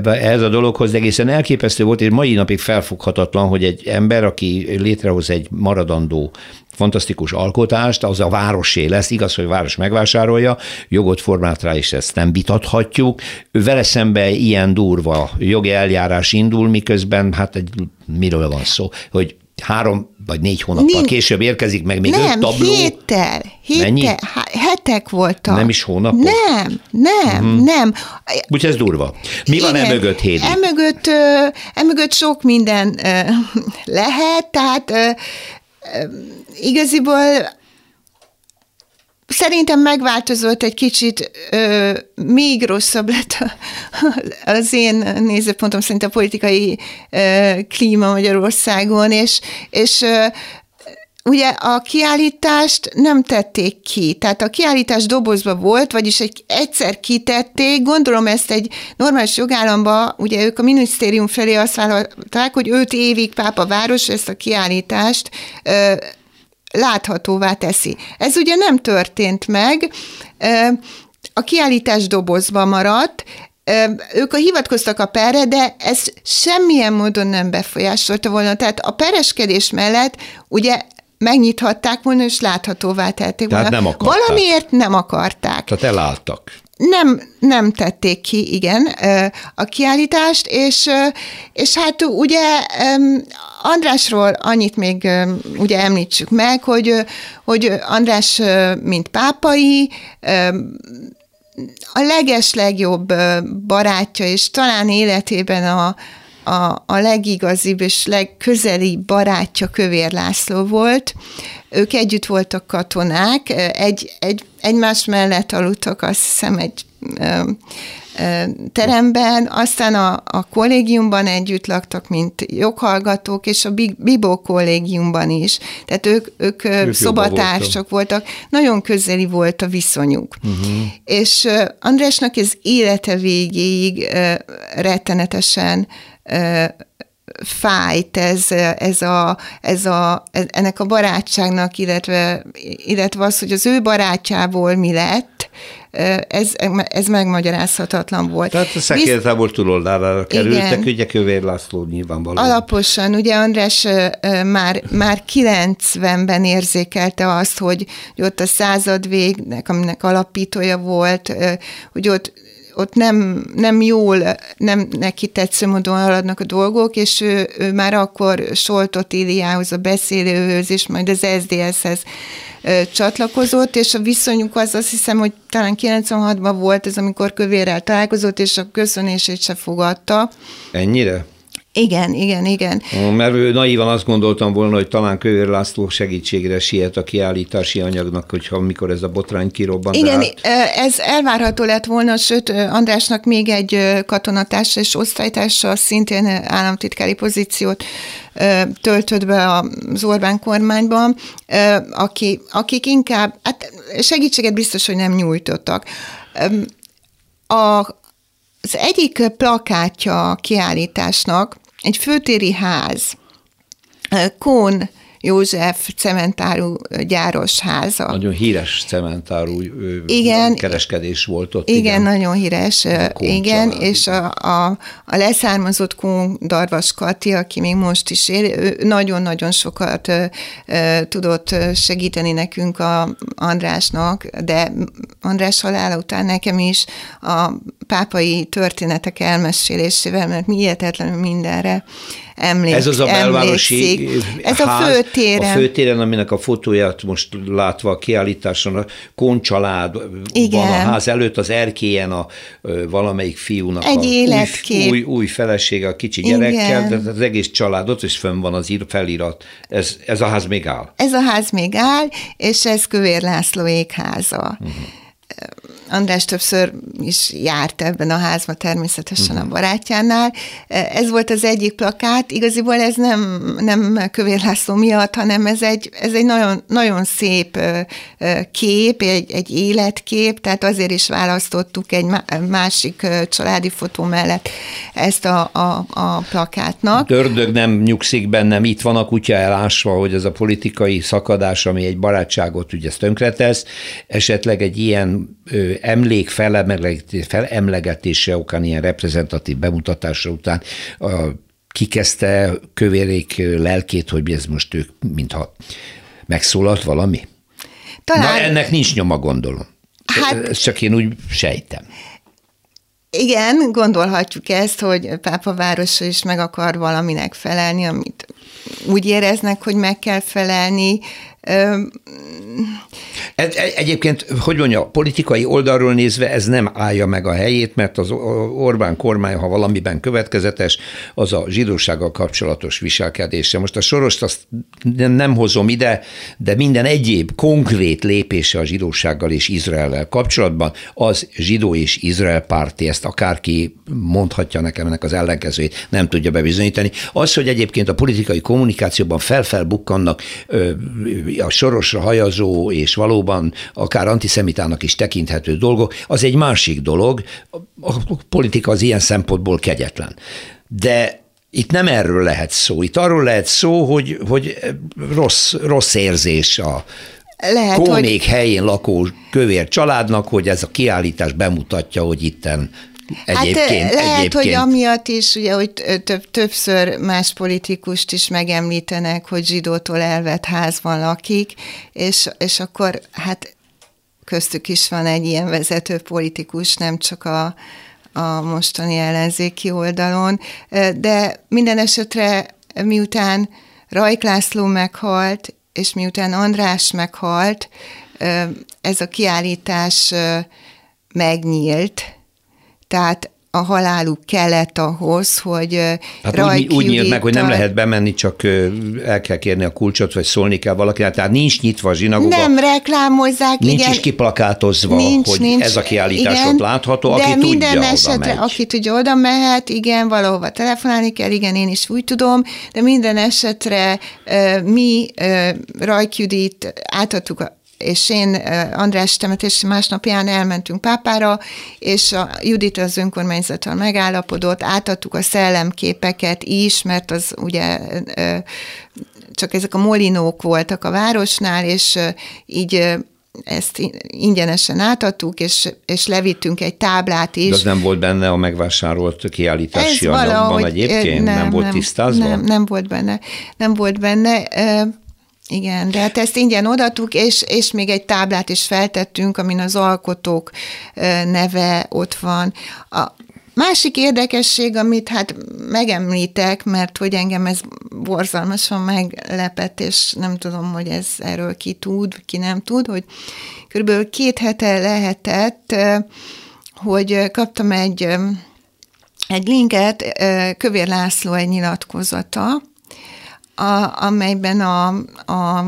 ehhez a dologhoz, de egészen elképesztő volt, és mai napig felfoghatatlan, hogy egy ember, aki létrehoz egy maradandó fantasztikus alkotást, az a városé lesz, igaz, hogy a város megvásárolja, jogot formált rá, és ezt nem vitathatjuk. Vele szembe ilyen durva jogi eljárás indul, miközben hát egy, miről van szó, hogy három vagy négy hónappal Nincs. később érkezik meg még nem, öt tabló. héttel, héttel, hetek voltak. Nem is hónapok? Nem, nem, uh-huh. nem. Úgyhogy ez durva. Mi van Igen, emögött, Hédi? Emögött, emögött sok minden lehet, tehát igaziból Szerintem megváltozott egy kicsit, ö, még rosszabb lett a, az én nézőpontom szerint a politikai ö, klíma Magyarországon, és, és ö, ugye a kiállítást nem tették ki, tehát a kiállítás dobozba volt, vagyis egy, egyszer kitették, gondolom ezt egy normális jogállamba, ugye ők a minisztérium felé azt vállalták, hogy öt évig Pápa város ezt a kiállítást ö, láthatóvá teszi. Ez ugye nem történt meg, a kiállítás dobozba maradt, ők a hivatkoztak a perre, de ez semmilyen módon nem befolyásolta volna. Tehát a pereskedés mellett ugye megnyithatták volna, és láthatóvá tették Tehát volna. nem akarták. Valamiért nem akarták. Tehát elálltak. Nem, nem tették ki, igen, a kiállítást, és, és hát ugye Andrásról annyit még ugye említsük meg, hogy, hogy András, mint pápai, a leges legjobb barátja, és talán életében a, a, a legigazibb és legközelibb barátja Kövér László volt. Ők együtt voltak katonák, egy, egy, egymás mellett aludtak, azt hiszem, egy teremben, aztán a, a kollégiumban együtt laktak, mint joghallgatók, és a Bibó kollégiumban is. Tehát ők, ők, ők szobatársak voltak. Nagyon közeli volt a viszonyuk. Uh-huh. És Andrásnak ez élete végéig rettenetesen fájt ez, ez a, ez a, ennek a barátságnak, illetve, illetve az, hogy az ő barátjából mi lett, ez, ez megmagyarázhatatlan volt. Tehát a szekértábor túloldalára kerültek, igen, ugye Kövér László nyilvánvalóan. Alaposan, ugye András már, már 90-ben érzékelte azt, hogy, hogy ott a század végnek, aminek alapítója volt, hogy ott ott nem, nem jól, nem neki tetsző módon haladnak a dolgok, és ő, ő már akkor Soltot Iliához, a beszélőhöz, és majd az SZDSZ-hez csatlakozott, és a viszonyuk az azt hiszem, hogy talán 96-ban volt ez, amikor kövérrel találkozott, és a köszönését se fogadta. Ennyire? Igen, igen, igen. Mert naívan azt gondoltam volna, hogy talán Kövér László segítségre siet a kiállítási anyagnak, hogyha mikor ez a botrány kirobban. Igen, hát... ez elvárható lett volna, sőt Andrásnak még egy katonatársa és osztálytársa szintén államtitkári pozíciót töltött be az Orbán kormányban, aki, akik inkább, hát segítséget biztos, hogy nem nyújtottak. A, az egyik plakátja a kiállításnak egy főtéri ház, Kón József cementáru gyáros háza. Nagyon híres cementáru igen, kereskedés volt ott. Igen, igen. nagyon híres. Igen, család, és a, a, a leszármazott Kón Darvas Kati, aki még most is él, nagyon-nagyon sokat tudott segíteni nekünk a Andrásnak, de András halála után nekem is a pápai történetek elmesélésével, mert mi hihetetlenül mindenre emlék, Ez az a belvárosi Ez ház, a főtéren. A főtéren, aminek a fotóját most látva a kiállításon, a koncsalád Igen. van a ház előtt, az erkélyen a valamelyik fiúnak Egy a életkép. Új, új, új felesége, a kicsi gyerekkel, de az egész családot, és fönn van az felirat. Ez, ez a ház még áll? Ez a ház még áll, és ez Kövér László égháza. Uh-huh András többször is járt ebben a házban, természetesen uh-huh. a barátjánál. Ez volt az egyik plakát, igaziból ez nem, nem Kövér László miatt, hanem ez egy, ez egy nagyon, nagyon szép kép, egy, egy életkép, tehát azért is választottuk egy másik családi fotó mellett ezt a, a, a plakátnak. Ördög nem nyugszik bennem, itt van a kutya elásva, hogy ez a politikai szakadás, ami egy barátságot ugye tönkretesz, esetleg egy ilyen emlék felemlegetése okán, ilyen reprezentatív bemutatása után a, kikezdte kövérék lelkét, hogy ez most ők, mintha megszólalt valami? Talán... Na, ennek nincs nyoma, gondolom. Hát... Ezt csak én úgy sejtem. Igen, gondolhatjuk ezt, hogy Pápa városa is meg akar valaminek felelni, amit úgy éreznek, hogy meg kell felelni. Egy, egyébként, hogy mondja, politikai oldalról nézve ez nem állja meg a helyét, mert az Orbán kormány, ha valamiben következetes, az a zsidósággal kapcsolatos viselkedése. Most a sorost azt nem hozom ide, de minden egyéb konkrét lépése a zsidósággal és Izraellel kapcsolatban, az zsidó és Izrael párti, ezt akárki mondhatja nekem ennek az ellenkezőjét, nem tudja bebizonyítani. Az, hogy egyébként a politikai kommunikációban felfelbukkannak a sorosra hajazó és valóban akár antiszemitának is tekinthető dolgok, az egy másik dolog. A politika az ilyen szempontból kegyetlen. De itt nem erről lehet szó. Itt arról lehet szó, hogy, hogy rossz, rossz érzés a, lehet, Kónék hogy... helyén lakó kövér családnak, hogy ez a kiállítás bemutatja, hogy itten Egyébként, hát lehet, egyébként. hogy amiatt is, ugye, hogy több, többször más politikust is megemlítenek, hogy zsidótól elvett házban lakik, és, és akkor hát köztük is van egy ilyen vezető politikus, nem csak a, a mostani ellenzéki oldalon, de minden esetre miután Rajk László meghalt, és miután András meghalt, ez a kiállítás megnyílt, tehát a haláluk kellett ahhoz, hogy hát úgy, úgy nyílt meg, hogy nem lehet bemenni, csak el kell kérni a kulcsot, vagy szólni kell valakinek, tehát nincs nyitva a zsinagóga. Nem reklámozzák, Nincs igen. is kiplakátozva, nincs, hogy nincs, ez a kiállítás igen, ott látható, aki de minden tudja, esetre, oda megy. aki tudja, oda mehet, igen, valahova telefonálni kell, igen, én is úgy tudom, de minden esetre mi Rajk Judit átadtuk a és én András temetési másnapján elmentünk Pápára, és a Judit az önkormányzattal megállapodott, átadtuk a szellemképeket is, mert az ugye csak ezek a molinók voltak a városnál, és így ezt ingyenesen átadtuk, és, és levittünk egy táblát is. De az nem volt benne a megvásárolt kiállítási Ez anyagban valahogy, egyébként? Nem, nem volt nem, tisztázva? Nem, nem volt benne. Nem volt benne. Igen, de hát ezt ingyen odatuk, és, és még egy táblát is feltettünk, amin az alkotók neve ott van. A másik érdekesség, amit hát megemlítek, mert hogy engem ez borzalmasan meglepett, és nem tudom, hogy ez erről ki tud, ki nem tud, hogy körülbelül két hete lehetett, hogy kaptam egy egy linket Kövér László egy nyilatkozata, a, amelyben a, a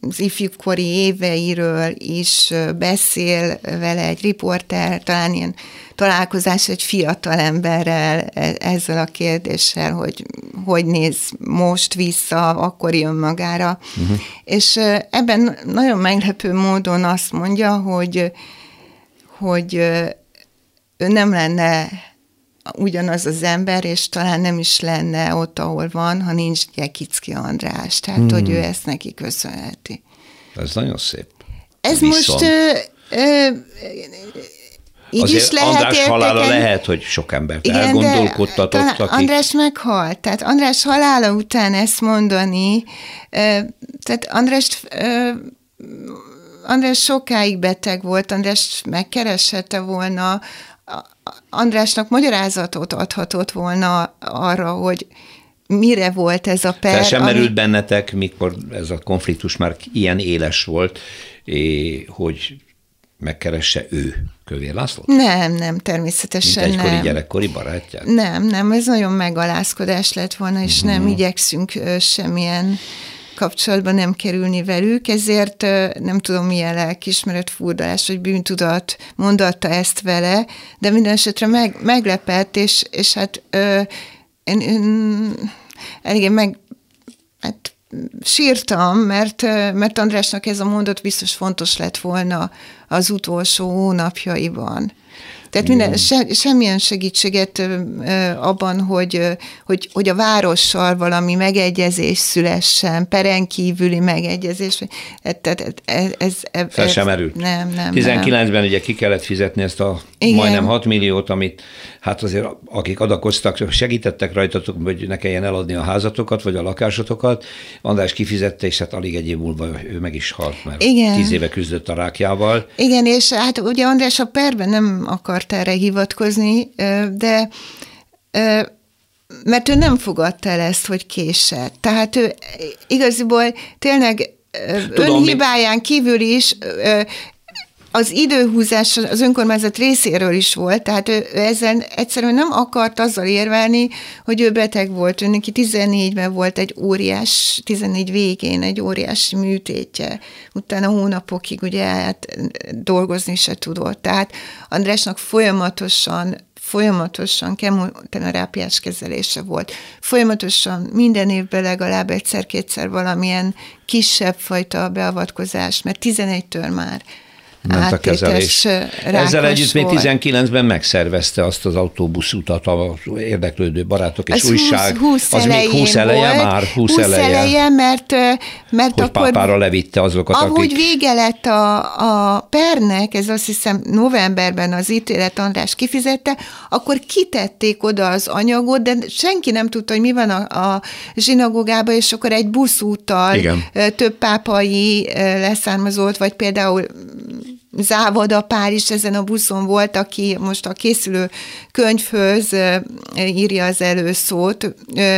az ifjúkori éveiről is beszél vele egy riporter, talán ilyen találkozás egy fiatal emberrel e, ezzel a kérdéssel, hogy hogy néz most vissza, akkor jön magára. Uh-huh. És ebben nagyon meglepő módon azt mondja, hogy, hogy ő nem lenne ugyanaz az ember, és talán nem is lenne ott, ahol van, ha nincs Gyekicki András. Tehát, hmm. hogy ő ezt neki köszönheti. Ez nagyon szép. Ez Viszont. most ö, ö, így Azért is lehet András érteken... halála lehet, hogy sok embert Igen, elgondolkodtatott. De akik... András meghalt. Tehát András halála után ezt mondani, tehát András András sokáig beteg volt, András megkereshette volna Andrásnak magyarázatot adhatott volna arra, hogy mire volt ez a per. Fel sem ami... merült bennetek, mikor ez a konfliktus már ilyen éles volt, hogy megkeresse ő Kövér László? Nem, nem, természetesen Mint egykori nem. gyerekkori barátját? Nem, nem, ez nagyon megalázkodás lett volna, és uh-huh. nem igyekszünk semmilyen kapcsolatban nem kerülni velük, ezért nem tudom milyen lelkismeret furdalás, vagy bűntudat mondatta ezt vele, de minden esetre meg, meglepett, és, és hát ö, én, én eléggé meg, hát sírtam, mert, mert Andrásnak ez a mondat biztos fontos lett volna az utolsó hónapjaiban. Tehát minden, se, semmilyen segítséget abban, hogy, hogy, hogy a várossal valami megegyezés szülessen, peren kívüli megegyezés. Tehát ez, ez, ez, Fel sem erült. Nem, nem. 19-ben nem. ugye ki kellett fizetni ezt a Igen. majdnem 6 milliót, amit hát azért akik adakoztak, segítettek rajtatok, hogy ne kelljen eladni a házatokat, vagy a lakásotokat. András kifizette, és hát alig egy év múlva ő meg is halt, mert Igen. tíz éve küzdött a rákjával. Igen, és hát ugye András a perben nem akart erre hivatkozni, de mert ő nem fogadta el ezt, hogy késett. Tehát ő igaziból tényleg Tudom, önhibáján kívül is az időhúzás az önkormányzat részéről is volt, tehát ő ezzel egyszerűen nem akart azzal érvelni, hogy ő beteg volt. Ő neki 14-ben volt egy óriás, 14 végén egy óriási műtétje, utána hónapokig ugye hát dolgozni se tudott. Tehát Andrásnak folyamatosan folyamatosan kemoterápiás kezelése volt. Folyamatosan minden évben legalább egyszer-kétszer valamilyen kisebb fajta beavatkozás, mert 11-től már ment a kezelés. Ezzel együtt még 19-ben megszervezte azt az autóbuszutat az érdeklődő barátok és az újság. 20, 20 az még 20 eleje volt, már? 20, 20 eleje, eleje mert, mert hogy akkor... pápára levitte azokat, Ahogy akik... vége lett a, a pernek, ez azt hiszem novemberben az ítélet András kifizette, akkor kitették oda az anyagot, de senki nem tudta, hogy mi van a, a zsinagógában, és akkor egy buszúttal Igen. több pápai leszármazott, vagy például Závada Pár is ezen a buszon volt, aki most a készülő könyvhöz írja az előszót.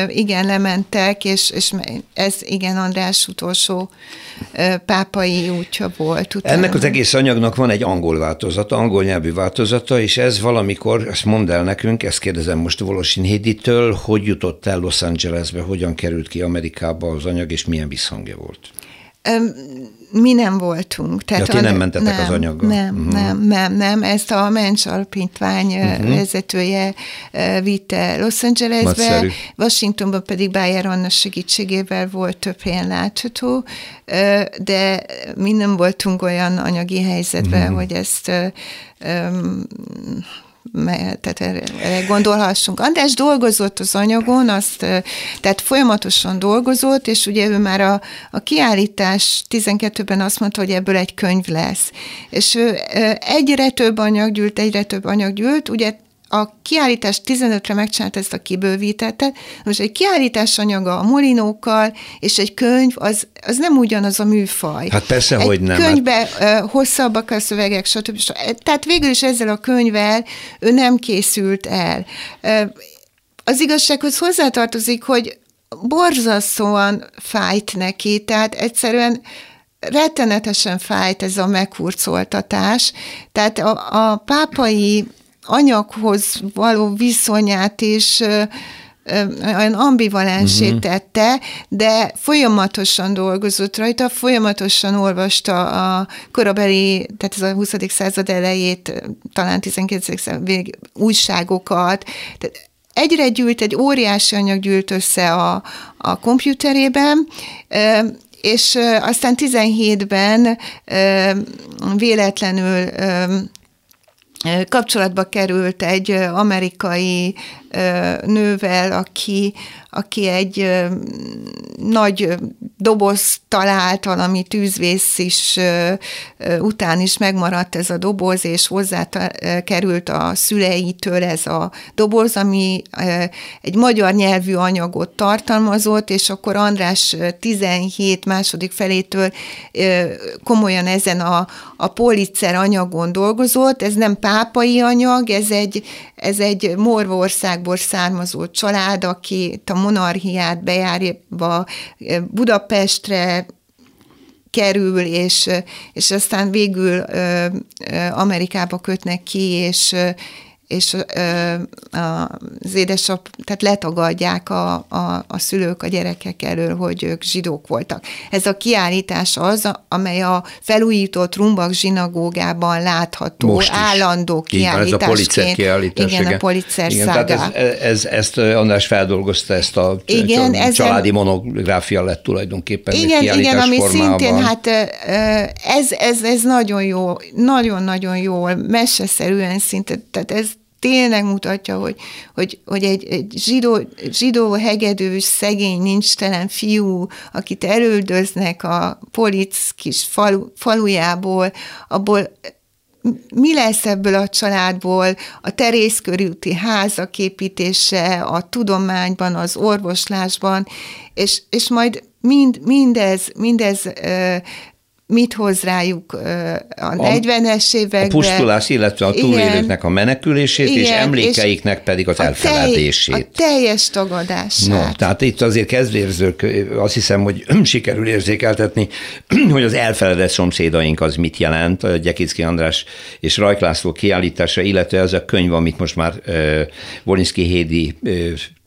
Igen, lementek, és, és ez igen András utolsó pápai útja volt. Utána. Ennek az egész anyagnak van egy angol változata, angol nyelvű változata, és ez valamikor, ezt mondd el nekünk, ezt kérdezem most Volosin Héditől, hogy jutott el Los Angelesbe, hogyan került ki Amerikába az anyag, és milyen visszhangja volt? Mi nem voltunk. Tehát ja, ti nem mentetek nem, az anyaggal? Nem, uh-huh. nem, nem, nem. Ezt a Mencs Alapítvány uh-huh. vezetője vitte Los Angelesbe, Nagyszerű. Washingtonban pedig Bayer Anna segítségével volt több helyen látható, de mi nem voltunk olyan anyagi helyzetben, uh-huh. hogy ezt um, tehát erre, gondolhassunk. András dolgozott az anyagon, azt, tehát folyamatosan dolgozott, és ugye ő már a, a kiállítás 12-ben azt mondta, hogy ebből egy könyv lesz. És egyre több anyag gyűlt, egyre több anyag gyűlt, ugye a kiállítás 15-re megcsinált ezt a kibővítettet, most egy kiállítás anyaga a molinókkal, és egy könyv, az, az nem ugyanaz a műfaj. Hát persze, egy hogy nem. könyvbe hát... hosszabbak a szövegek, stb. stb. Tehát végül is ezzel a könyvvel ő nem készült el. Az igazsághoz hozzátartozik, hogy borzasztóan fájt neki, tehát egyszerűen rettenetesen fájt ez a meghurcoltatás. Tehát a, a pápai anyaghoz való viszonyát is olyan ambivalensé uh-huh. tette, de folyamatosan dolgozott rajta, folyamatosan olvasta a korabeli, tehát ez a 20. század elejét, talán 19. század vég, újságokat, tehát egyre gyűlt, egy óriási anyag gyűlt össze a, a komputerében, és aztán 17-ben véletlenül kapcsolatba került egy amerikai nővel, aki, aki egy nagy doboz talált, valami tűzvész is után is megmaradt ez a doboz, és hozzá került a szüleitől ez a doboz, ami egy magyar nyelvű anyagot tartalmazott, és akkor András 17 második felétől komolyan ezen a, a policer anyagon dolgozott. Ez nem pápai anyag, ez egy, ez egy Morvországból származó család, aki a monarchiát bejárva Budapestre kerül, és, és aztán végül Amerikába kötnek ki, és, és az édesap, tehát letagadják a, a, a szülők a gyerekek elől, hogy ők zsidók voltak. Ez a kiállítás az, amely a felújított Rumbak zsinagógában látható, Most is. állandó kiállításként. ez a policer kiállítás. Igen, igen. a policer igen, tehát ez, ez, ezt András feldolgozta, ezt a igen, családi ezen, monográfia lett tulajdonképpen Igen, igen, ami formában. szintén, hát ez, ez, ez nagyon jó, nagyon-nagyon jól, meseszerűen szinte, tehát ez tényleg mutatja, hogy, hogy, hogy egy, egy zsidó, zsidó hegedűs, szegény, nincstelen fiú, akit elődöznek a polic kis falu, falujából, abból mi lesz ebből a családból, a terészkörülti házak építése, a tudományban, az orvoslásban, és, és majd mind, mindez, mindez mit hoz rájuk a 40-es években. A pusztulás, illetve a túlélőknek a menekülését, igen, és emlékeiknek és pedig az elfeledését. A teljes tagadását. No, tehát itt azért kezdérzők, azt hiszem, hogy sikerül érzékeltetni, hogy az elfeledett szomszédaink az mit jelent, Gyekicki András és Rajk László kiállítása, illetve ez a könyv, amit most már Volinszki Hédi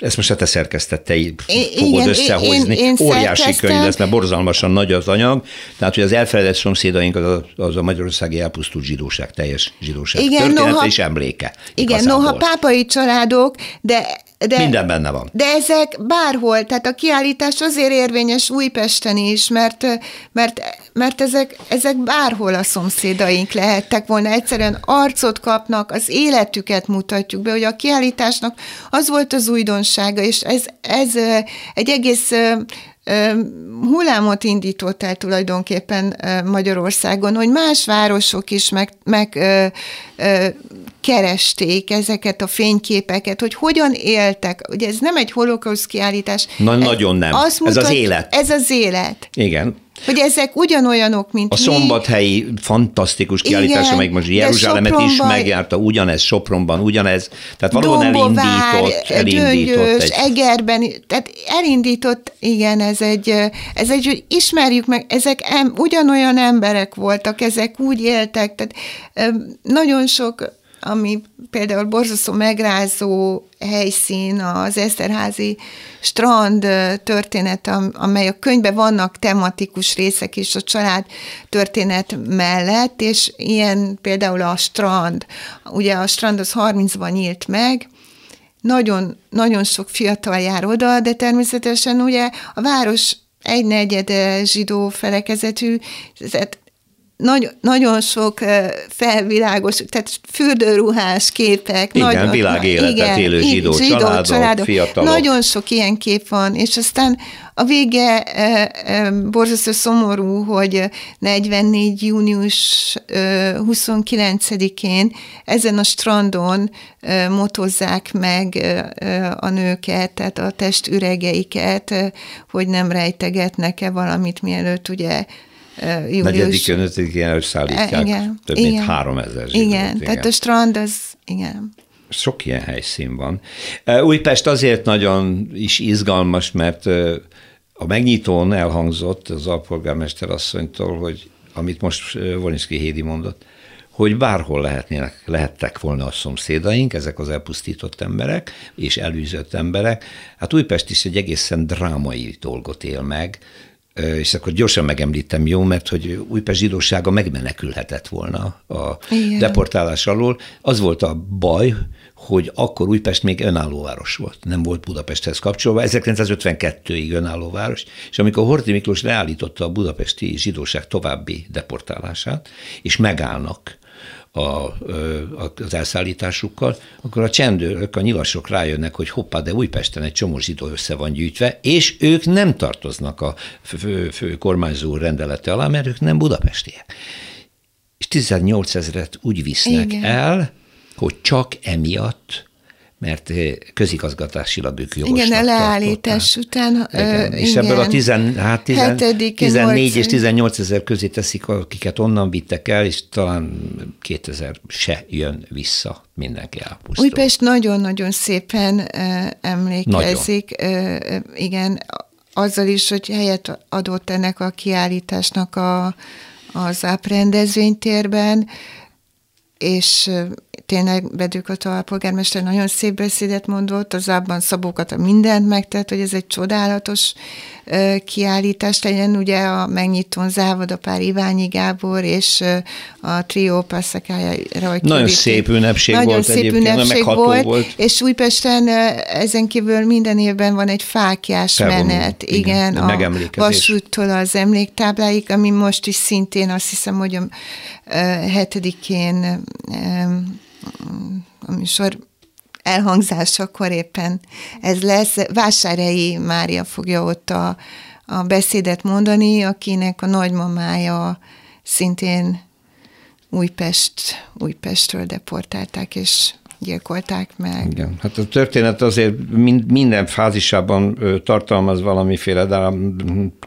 ezt most a te szerkesztettei fogod igen, összehozni. Én, én Óriási könyv lesz, mert borzalmasan nagy az anyag. Tehát, hogy az elfeledett szomszédaink az a, az a magyarországi elpusztult zsidóság, teljes zsidóság igen, története noha, és emléke. Igen, igazából. noha pápai családok, de de, Minden benne van. De ezek bárhol, tehát a kiállítás azért érvényes Újpesten is, mert, mert, mert ezek, ezek bárhol a szomszédaink lehettek volna. Egyszerűen arcot kapnak, az életüket mutatjuk be, hogy a kiállításnak az volt az újdonsága, és ez, ez egy egész hullámot indított el tulajdonképpen Magyarországon, hogy más városok is meg, meg ö, ö, keresték ezeket a fényképeket, hogy hogyan éltek. Ugye ez nem egy holokausz kiállítás. Na, ez, nagyon nem. Azt mutat, ez az élet. Ez az élet. Igen. Hogy ezek ugyanolyanok, mint A szombathelyi fantasztikus kiállítás, amelyik most Jeruzsálemet is megjárta, ugyanez Sopronban, ugyanez, tehát valóban Dombovár, elindított, elindított Döngyös, egy... Egerben, tehát elindított, igen, ez egy, ez egy, hogy ismerjük meg, ezek em, ugyanolyan emberek voltak, ezek úgy éltek, tehát nagyon sok ami például borzasztó megrázó helyszín, az Eszterházi strand történet, amely a könyvben vannak tematikus részek is a család történet mellett, és ilyen például a strand. Ugye a strand az 30-ban nyílt meg, nagyon, nagyon sok fiatal jár oda, de természetesen ugye a város egy negyede zsidó felekezetű, tehát nagy, nagyon sok felvilágos, tehát fürdőruhás képek. Igen, nagy, világéletet igen, élő zsidó, zsidó családok, családok, fiatalok. Nagyon sok ilyen kép van, és aztán a vége e, e, borzasztó szomorú, hogy 44. június e, 29-én ezen a strandon motozzák meg a nőket, tehát a testüregeiket, hogy nem rejtegetnek-e valamit, mielőtt ugye július. Negyedikén, ötödikén előszállítják igen, több igen, mint három ezer zsidót. Igen, igen, tehát a strand az, igen. Sok ilyen helyszín van. Újpest azért nagyon is izgalmas, mert a megnyitón elhangzott az alpolgármester asszonytól, hogy amit most Volinszki Hédi mondott, hogy bárhol lehetnének, lehettek volna a szomszédaink, ezek az elpusztított emberek és elűzött emberek. Hát Újpest is egy egészen drámai dolgot él meg, és akkor gyorsan megemlítem, jó, mert hogy Újpest zsidósága megmenekülhetett volna a Igen. deportálás alól. Az volt a baj, hogy akkor Újpest még önálló város volt, nem volt Budapesthez kapcsolva, 1952-ig önálló város, és amikor Horthy Miklós leállította a budapesti zsidóság további deportálását, és megállnak a, az elszállításukkal, akkor a csendőrök, a nyilasok rájönnek, hogy hoppá, de Újpesten egy csomó zsidó össze van gyűjtve, és ők nem tartoznak a fő, fő kormányzó rendelete alá, mert ők nem budapestiek. És 18 ezeret úgy visznek Igen. el, hogy csak emiatt mert közigazgatásilag ők jogosnak Igen, a leállítás után. Igen, ö, és igen. ebből a 10, hát 10, 14 és 18 ezer közé teszik, akiket onnan vittek el, és talán 2000 se jön vissza, mindenki elpusztul. Újpest nagyon-nagyon szépen uh, emlékezik, nagyon. Uh, igen, azzal is, hogy helyet adott ennek a kiállításnak a, az áprendezvénytérben, és tényleg Bedőkata a polgármester nagyon szép beszédet mondott, az abban Szabókat a mindent megtett, hogy ez egy csodálatos kiállítás legyen, ugye a megnyitón a pár Iványi Gábor és a trió passzakájára. Nagyon szép ünnepség nagyon volt szép ünnepség volt, volt, és Újpesten ezen kívül minden évben van egy fákjás Felvonul, menet, igen, igen a vasúttól az emléktábláig, ami most is szintén azt hiszem, hogy a hetedikén a műsor elhangzásakor éppen ez lesz. Vásárhelyi Mária fogja ott a, a beszédet mondani, akinek a nagymamája szintén Újpest, Újpestről deportálták, és gyilkolták meg. Igen, hát a történet azért minden fázisában tartalmaz valamiféle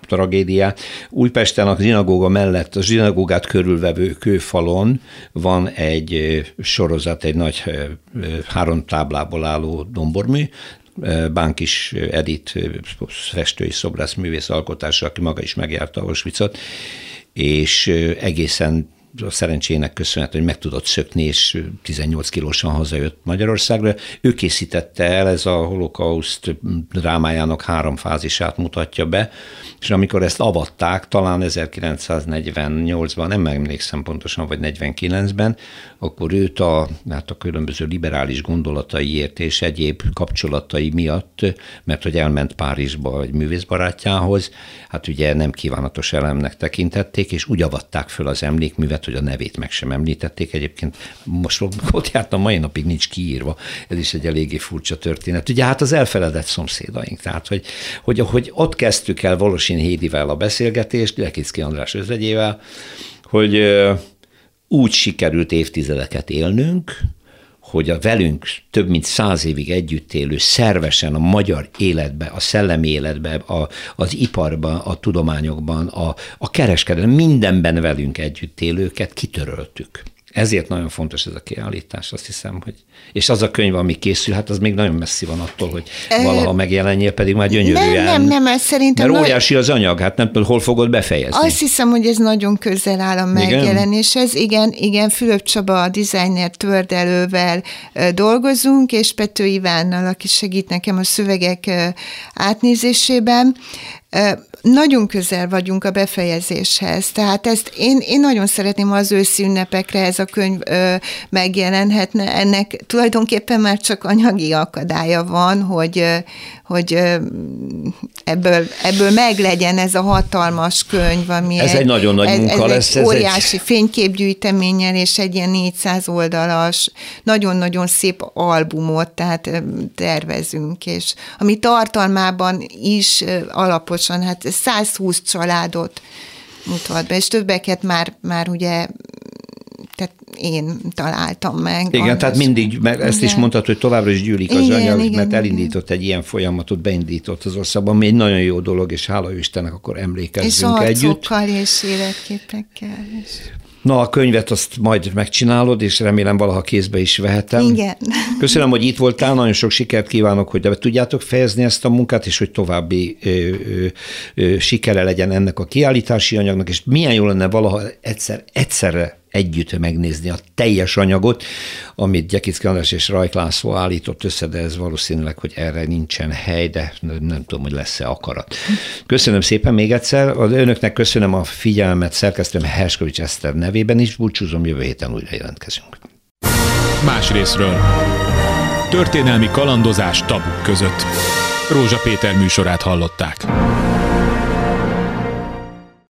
tragédiát. Újpesten a zsinagóga mellett, a zsinagógát körülvevő kőfalon van egy sorozat, egy nagy három táblából álló dombormű, Bánkis Edit festő és szobrászművész alkotása, aki maga is megjárta Auschwitzot, és egészen a szerencsének köszönhető, hogy meg tudott szökni, és 18 kilósan hazajött Magyarországra. Ő készítette el, ez a holokauszt drámájának három fázisát mutatja be, és amikor ezt avatták, talán 1948-ban, nem emlékszem pontosan, vagy 49-ben, akkor őt a, hát a különböző liberális gondolataiért és egyéb kapcsolatai miatt, mert hogy elment Párizsba egy művészbarátjához, hát ugye nem kívánatos elemnek tekintették, és úgy avatták föl az emlékművet, hogy a nevét meg sem említették. Egyébként most ott jártam, mai napig nincs kiírva, ez is egy eléggé furcsa történet. Ugye hát az elfeledett szomszédaink, tehát hogy, hogy, hogy ott kezdtük el Volosin Hédivel a beszélgetést, Lekicki András özvegyével, hogy úgy sikerült évtizedeket élnünk, hogy a velünk több mint száz évig együtt élő szervesen a magyar életbe, a szellemi életbe, a, az iparban, a tudományokban, a, a kereskedelem, mindenben velünk együtt élőket kitöröltük. Ezért nagyon fontos ez a kiállítás, azt hiszem, hogy és az a könyv, ami készül, hát az még nagyon messzi van attól, hogy valaha megjelenjél, pedig már gyönyörűen. Nem, nem, nem, ez szerintem... Mert óriási az anyag, hát nem tudom, hol fogod befejezni. Azt hiszem, hogy ez nagyon közel áll a megjelenéshez. Igen, igen, Fülöp Csaba, a designer tördelővel dolgozunk, és Pető Ivánnal, aki segít nekem a szövegek átnézésében nagyon közel vagyunk a befejezéshez, tehát ezt én, én nagyon szeretném, az őszi ünnepekre ez a könyv ö, megjelenhetne. Ennek tulajdonképpen már csak anyagi akadálya van, hogy, hogy ebből, ebből meglegyen ez a hatalmas könyv, ami ez egy, egy nagyon nagy munka ez, lesz. Ez egy óriási egy... fényképgyűjteménnyel, és egy ilyen 400 oldalas, nagyon-nagyon szép albumot, tehát tervezünk, és ami tartalmában is alaposan, hát 120 családot mutat be, és többeket már, már ugye tehát én találtam meg. Igen, az, tehát mindig, mert ezt igen. is mondtad, hogy továbbra is gyűlik az igen, anyag, igen, mert elindított egy ilyen folyamatot, beindított az országban, ami egy nagyon jó dolog, és hála Istennek, akkor emlékezzünk és együtt. És és életképekkel. És... Na, a könyvet azt majd megcsinálod, és remélem valaha kézbe is vehetem. Igen. Köszönöm, hogy itt voltál, nagyon sok sikert kívánok, hogy be tudjátok fejezni ezt a munkát, és hogy további ö, ö, ö, sikere legyen ennek a kiállítási anyagnak, és milyen jó lenne valaha egyszer, egyszerre együtt megnézni a teljes anyagot, amit Gyekicki András és Rajk László állított össze, de ez valószínűleg, hogy erre nincsen hely, de nem tudom, hogy lesz-e akarat. Köszönöm szépen még egyszer. Az önöknek köszönöm a figyelmet, szerkesztőm Herskovics Eszter nevében is, búcsúzom, jövő héten újra jelentkezünk. Más részről. Történelmi kalandozás tabuk között. Rózsa Péter műsorát hallották.